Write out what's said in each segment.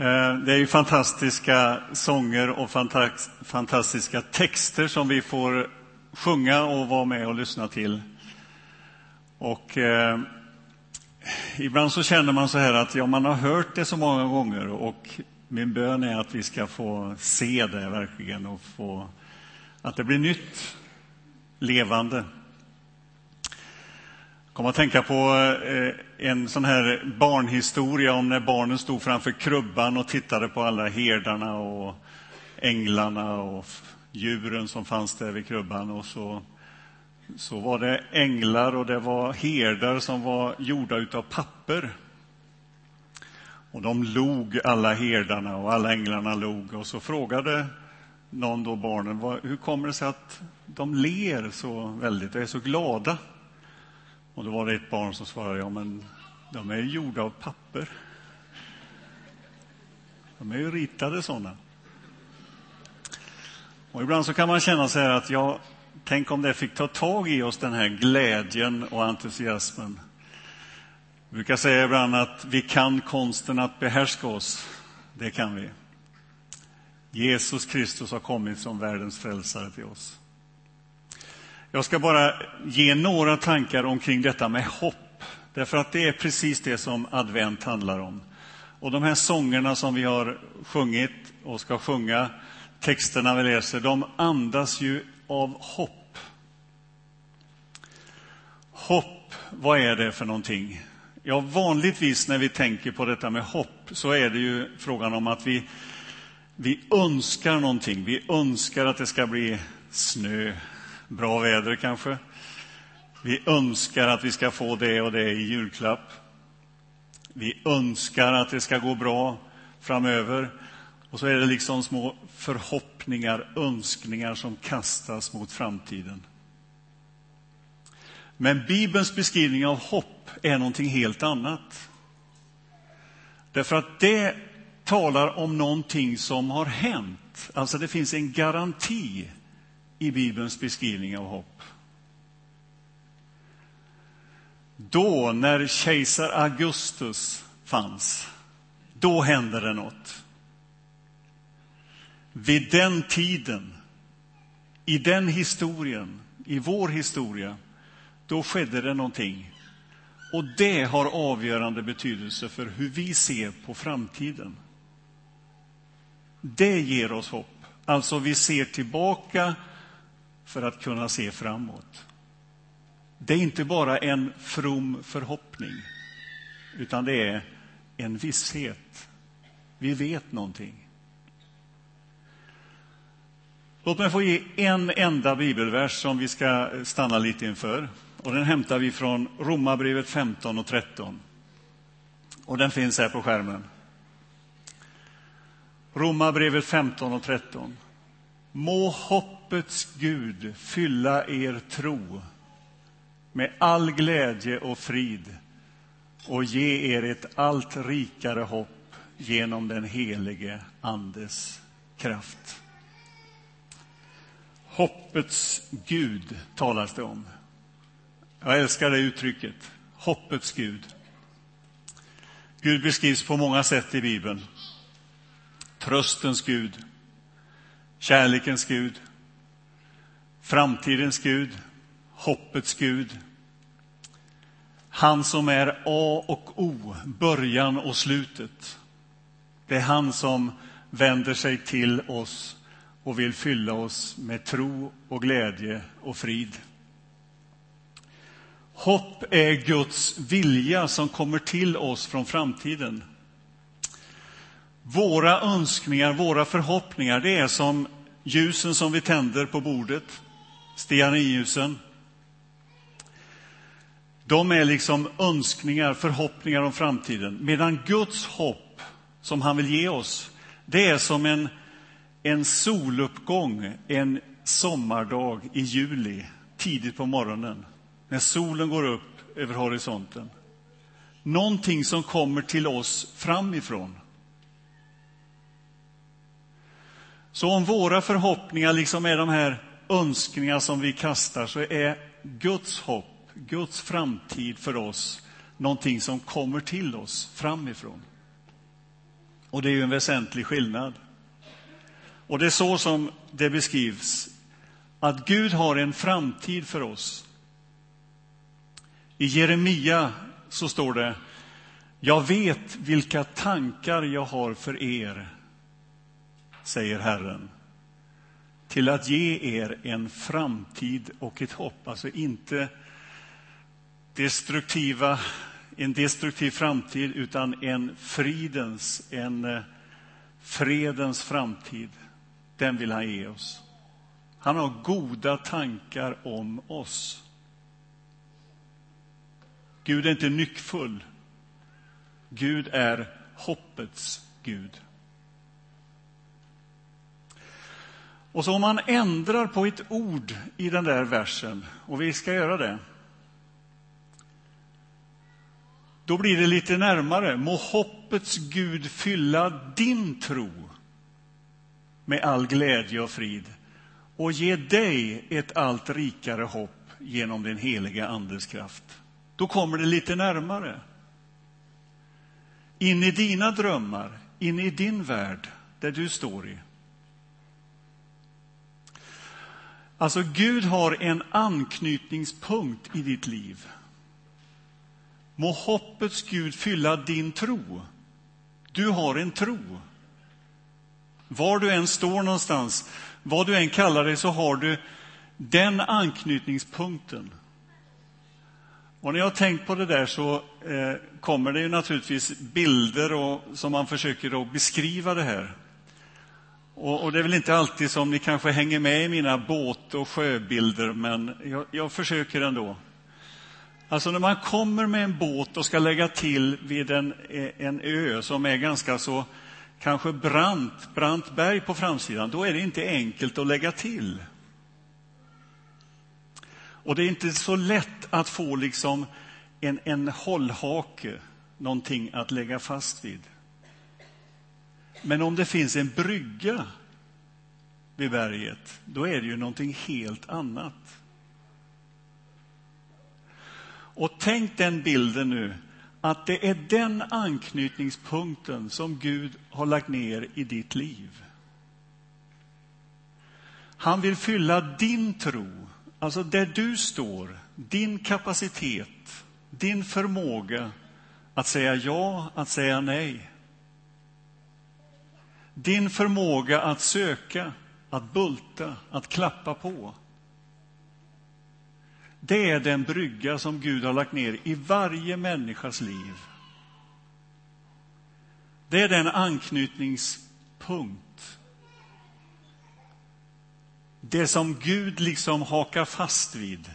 Eh, det är ju fantastiska sånger och fantastiska texter som vi får sjunga och vara med och lyssna till. Och eh, ibland så känner man så här att ja, man har hört det så många gånger och min bön är att vi ska få se det verkligen och få att det blir nytt, levande. Jag att tänka på eh, en sån här barnhistoria om när barnen stod framför krubban och tittade på alla herdarna och änglarna och djuren som fanns där vid krubban. Och så, så var det änglar och det var herdar som var gjorda av papper. Och de log, alla herdarna, och alla änglarna log. Och så frågade någon då barnen, hur kommer det sig att de ler så väldigt och är så glada? Och då var det ett barn som svarade, ja men de är gjorda av papper. De är ju ritade sådana. Och ibland så kan man känna så här att, ja, tänk om det fick ta tag i oss, den här glädjen och entusiasmen. Jag brukar säga ibland att vi kan konsten att behärska oss. Det kan vi. Jesus Kristus har kommit som världens frälsare till oss. Jag ska bara ge några tankar omkring detta med hopp. Därför att det är precis det som advent handlar om. Och de här sångerna som vi har sjungit och ska sjunga, texterna vi läser, de andas ju av hopp. Hopp, vad är det för någonting? Ja, vanligtvis när vi tänker på detta med hopp så är det ju frågan om att vi, vi önskar någonting. Vi önskar att det ska bli snö, bra väder kanske. Vi önskar att vi ska få det och det i julklapp. Vi önskar att det ska gå bra framöver. Och så är det liksom små förhoppningar, önskningar som kastas mot framtiden. Men Bibelns beskrivning av hopp är någonting helt annat. Därför att det talar om någonting som har hänt. Alltså det finns en garanti i Bibelns beskrivning av hopp. Då, när kejsar Augustus fanns, då hände det något. Vid den tiden, i den historien, i vår historia, då skedde det någonting. Och det har avgörande betydelse för hur vi ser på framtiden. Det ger oss hopp. Alltså, vi ser tillbaka för att kunna se framåt. Det är inte bara en from förhoppning, utan det är en visshet. Vi vet någonting. Låt mig få ge en enda bibelvers som vi ska stanna lite inför. Och den hämtar vi från Romarbrevet 15 och 13. Och den finns här på skärmen. Romarbrevet 15 och 13. Må hoppets Gud fylla er tro med all glädje och frid och ge er ett allt rikare hopp genom den helige Andes kraft. Hoppets Gud talas det om. Jag älskar det uttrycket, hoppets Gud. Gud beskrivs på många sätt i Bibeln. Tröstens Gud, kärlekens Gud, framtidens Gud, hoppets Gud. Han som är A och O, början och slutet. Det är han som vänder sig till oss och vill fylla oss med tro och glädje och frid. Hopp är Guds vilja som kommer till oss från framtiden. Våra önskningar, våra förhoppningar, det är som ljusen som vi tänder på bordet, stearinljusen. De är liksom önskningar, förhoppningar om framtiden. Medan Guds hopp, som han vill ge oss, det är som en, en soluppgång en sommardag i juli, tidigt på morgonen, när solen går upp över horisonten. Någonting som kommer till oss framifrån. Så om våra förhoppningar liksom är de här önskningar som vi kastar så är Guds hopp, Guds framtid för oss någonting som kommer till oss framifrån. Och det är ju en väsentlig skillnad. Och det är så som det beskrivs, att Gud har en framtid för oss. I Jeremia så står det, jag vet vilka tankar jag har för er, säger Herren, till att ge er en framtid och ett hopp. Alltså inte destruktiva, en destruktiv framtid, utan en fridens, en eh, fredens framtid. Den vill han ge oss. Han har goda tankar om oss. Gud är inte nyckfull. Gud är hoppets Gud. Och så om man ändrar på ett ord i den där versen, och vi ska göra det, då blir det lite närmare. Må hoppets Gud fylla din tro med all glädje och frid och ge dig ett allt rikare hopp genom den heliga Andes kraft. Då kommer det lite närmare. In i dina drömmar, in i din värld, där du står i. Alltså, Gud har en anknytningspunkt i ditt liv. Må hoppets Gud fylla din tro. Du har en tro. Var du än står någonstans, vad du än kallar dig, så har du den anknytningspunkten. Och när jag har tänkt på det där så eh, kommer det ju naturligtvis bilder och, som man försöker att beskriva det här. Och, och, det är väl inte alltid som ni kanske hänger med i mina båt och sjöbilder, men jag, jag försöker ändå. Alltså när man kommer med en båt och ska lägga till vid en, eh, en ö som är ganska så kanske brant, brant berg på framsidan, då är det inte enkelt att lägga till. Och det är inte så lätt att få liksom en, en hållhake, någonting att lägga fast vid. Men om det finns en brygga vid berget, då är det ju någonting helt annat. Och tänk den bilden nu, att det är den anknytningspunkten som Gud har lagt ner i ditt liv. Han vill fylla din tro, alltså där du står, din kapacitet, din förmåga att säga ja, att säga nej. Din förmåga att söka, att bulta, att klappa på. Det är den brygga som Gud har lagt ner i varje människas liv. Det är den anknytningspunkt. Det som Gud liksom hakar fast vid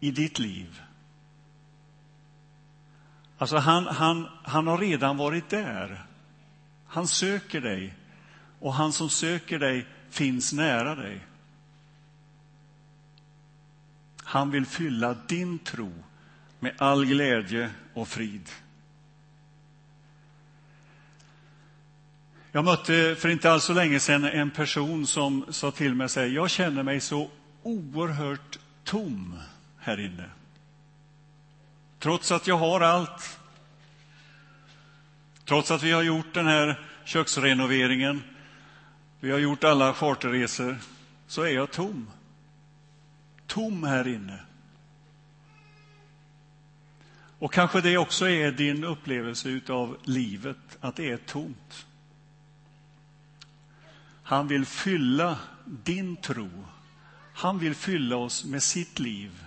i ditt liv. Alltså han, han, han har redan varit där. Han söker dig och han som söker dig finns nära dig. Han vill fylla din tro med all glädje och frid. Jag mötte för inte alls så länge sedan en person som sa till mig att jag känner mig så oerhört tom här inne. Trots att jag har allt. Trots att vi har gjort den här köksrenoveringen. Vi har gjort alla charterresor. Så är jag tom tom här inne. Och kanske det också är din upplevelse av livet, att det är tomt. Han vill fylla din tro. Han vill fylla oss med sitt liv.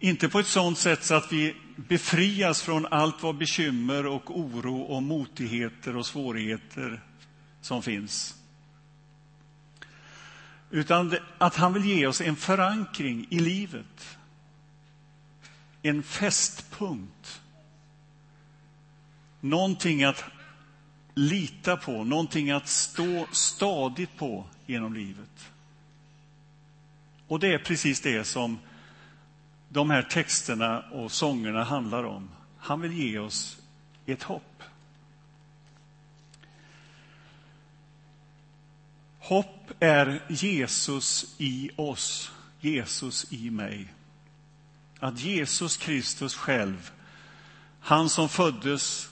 Inte på ett sådant sätt så att vi befrias från allt vad bekymmer och oro och motigheter och svårigheter som finns. Utan att han vill ge oss en förankring i livet. En fästpunkt. Någonting att lita på, någonting att stå stadigt på genom livet. Och det är precis det som de här texterna och sångerna handlar om. Han vill ge oss ett hopp. Hopp är Jesus i oss, Jesus i mig. Att Jesus Kristus själv, han som föddes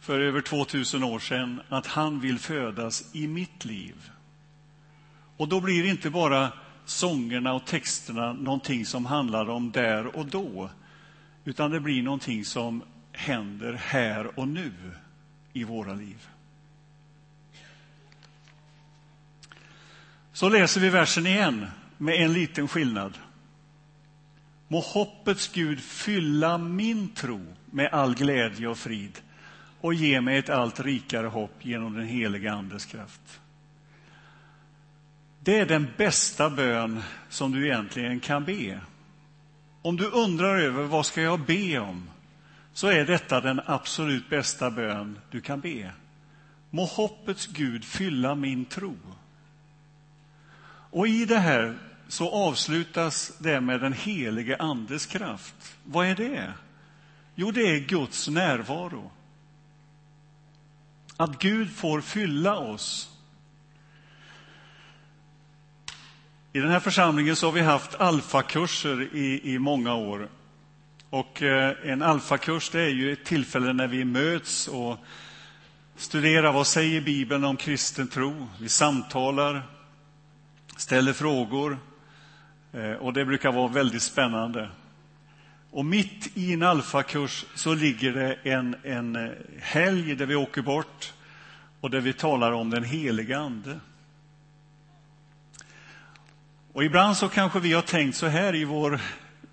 för över 2000 år sedan att han vill födas i mitt liv. Och då blir det inte bara sångerna och texterna någonting som handlar om där och då, utan det blir någonting som händer här och nu i våra liv. Så läser vi versen igen med en liten skillnad. Må hoppets Gud fylla min tro med all glädje och frid och ge mig ett allt rikare hopp genom den heliga Andes kraft. Det är den bästa bön som du egentligen kan be. Om du undrar över vad ska jag be om, så är detta den absolut bästa bön du kan be. Må hoppets Gud fylla min tro. Och i det här så avslutas det med den helige Andes kraft. Vad är det? Jo, det är Guds närvaro. Att Gud får fylla oss. I den här församlingen så har vi haft alfakurser i, i många år. Och eh, en alfakurs det är ju ett tillfälle när vi möts och studerar vad säger Bibeln om kristen tro. Vi samtalar, ställer frågor eh, och det brukar vara väldigt spännande. Och mitt i en alfakurs så ligger det en, en helg där vi åker bort och där vi talar om den heliga Ande. Och ibland så kanske vi har tänkt så här i, vår,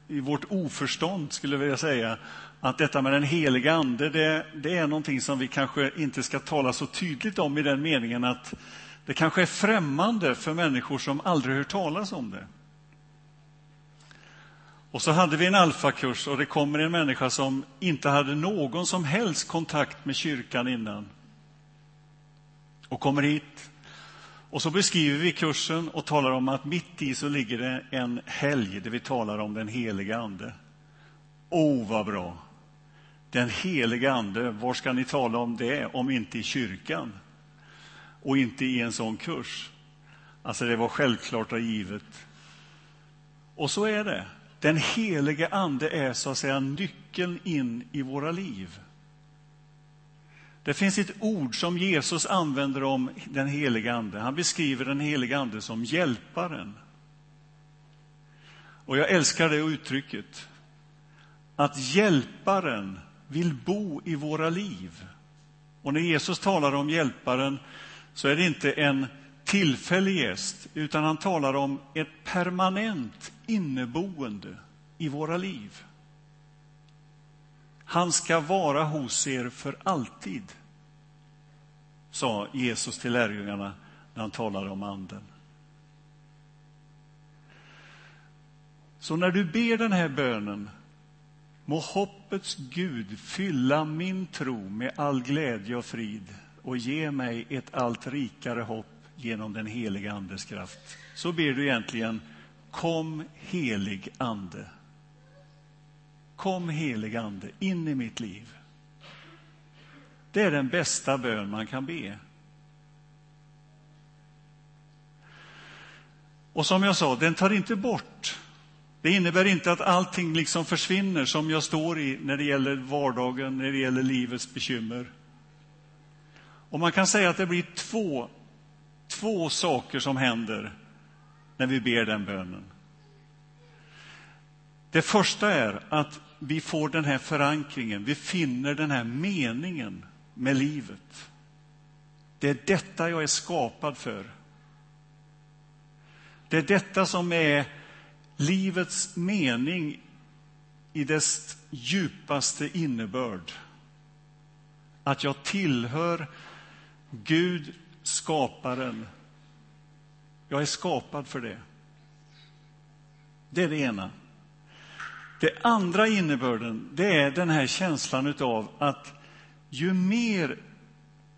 i vårt oförstånd, skulle jag vilja säga, att detta med den heliga Ande, det, det är någonting som vi kanske inte ska tala så tydligt om i den meningen att det kanske är främmande för människor som aldrig hört talas om det. Och så hade vi en alfakurs och det kommer en människa som inte hade någon som helst kontakt med kyrkan innan. Och kommer hit. Och så beskriver vi kursen och talar om att mitt i så ligger det en helg där vi talar om den heliga Ande. Oh, vad bra! Den heliga Ande, var ska ni tala om det om inte i kyrkan? Och inte i en sån kurs. Alltså, det var självklart och givet. Och så är det. Den helige Ande är så att säga nyckeln in i våra liv. Det finns ett ord som Jesus använder om den helige Ande. Han beskriver den helige Ande som hjälparen. Och jag älskar det uttrycket. Att hjälparen vill bo i våra liv. Och när Jesus talar om hjälparen så är det inte en tillfällig gäst, utan han talar om ett permanent inneboende i våra liv. Han ska vara hos er för alltid, sa Jesus till lärjungarna när han talade om Anden. Så när du ber den här bönen, må hoppets Gud fylla min tro med all glädje och frid och ge mig ett allt rikare hopp genom den heliga Andes kraft. Så ber du egentligen Kom helig Ande. Kom helig Ande in i mitt liv. Det är den bästa bön man kan be. Och som jag sa, den tar inte bort. Det innebär inte att allting liksom försvinner som jag står i när det gäller vardagen, när det gäller livets bekymmer. Och man kan säga att det blir två, två saker som händer när vi ber den bönen. Det första är att vi får den här förankringen, vi finner den här meningen med livet. Det är detta jag är skapad för. Det är detta som är livets mening i dess djupaste innebörd. Att jag tillhör Gud, skaparen. Jag är skapad för det. Det är det ena. Det andra innebörden, det är den här känslan av att ju mer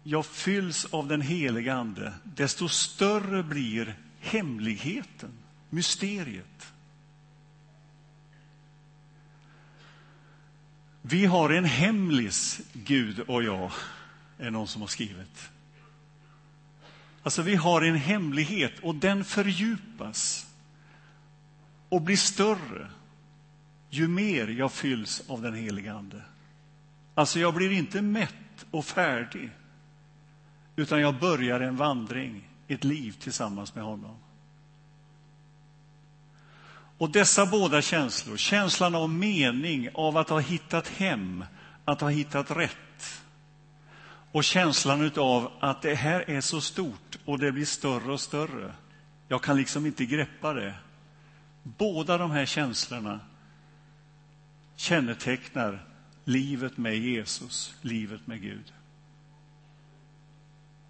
jag fylls av den heliga Ande, desto större blir hemligheten, mysteriet. Vi har en hemlis, Gud och jag, är någon som har skrivit. Alltså, vi har en hemlighet och den fördjupas och blir större ju mer jag fylls av den helige Ande. Alltså, jag blir inte mätt mätt och färdig. Utan jag börjar en vandring, ett liv tillsammans med honom. Och dessa båda känslor, känslan av mening, av att ha hittat hem, att ha hittat rätt och känslan av att det här är så stort och det blir större och större. Jag kan liksom inte greppa det. Båda de här känslorna kännetecknar livet med Jesus, livet med Gud.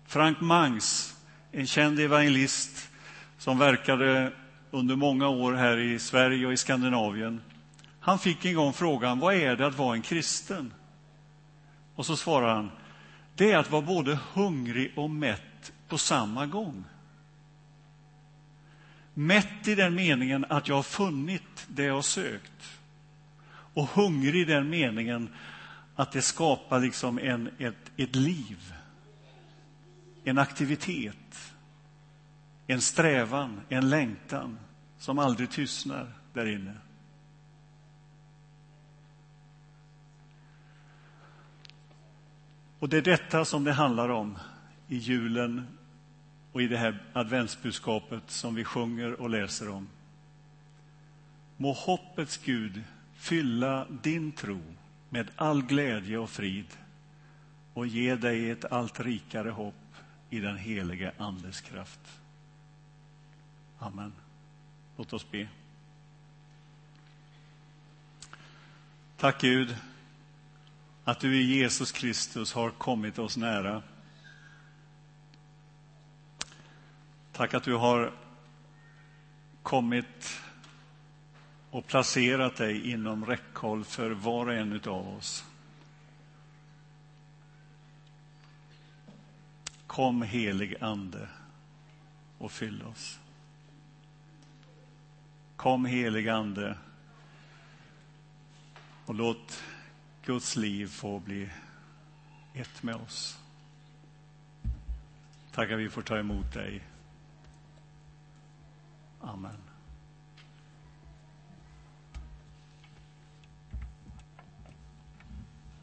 Frank Mangs, en känd evangelist som verkade under många år här i Sverige och i Skandinavien. Han fick en gång frågan, vad är det att vara en kristen? Och så svarar han, det är att vara både hungrig och mätt på samma gång. Mätt i den meningen att jag har funnit det jag har sökt. Och hungrig i den meningen att det skapar liksom en, ett, ett liv, en aktivitet, en strävan, en längtan som aldrig tystnar där inne. Och det är detta som det handlar om i julen och i det här adventsbudskapet som vi sjunger och läser om. Må hoppets Gud fylla din tro med all glädje och frid och ge dig ett allt rikare hopp i den helige Andes kraft. Amen. Låt oss be. Tack Gud att du i Jesus Kristus har kommit oss nära. Tack att du har kommit och placerat dig inom räckhåll för var och en av oss. Kom helig Ande och fyll oss. Kom helig Ande och låt Guds liv få bli ett med oss. Tack att vi får ta emot dig. Amen.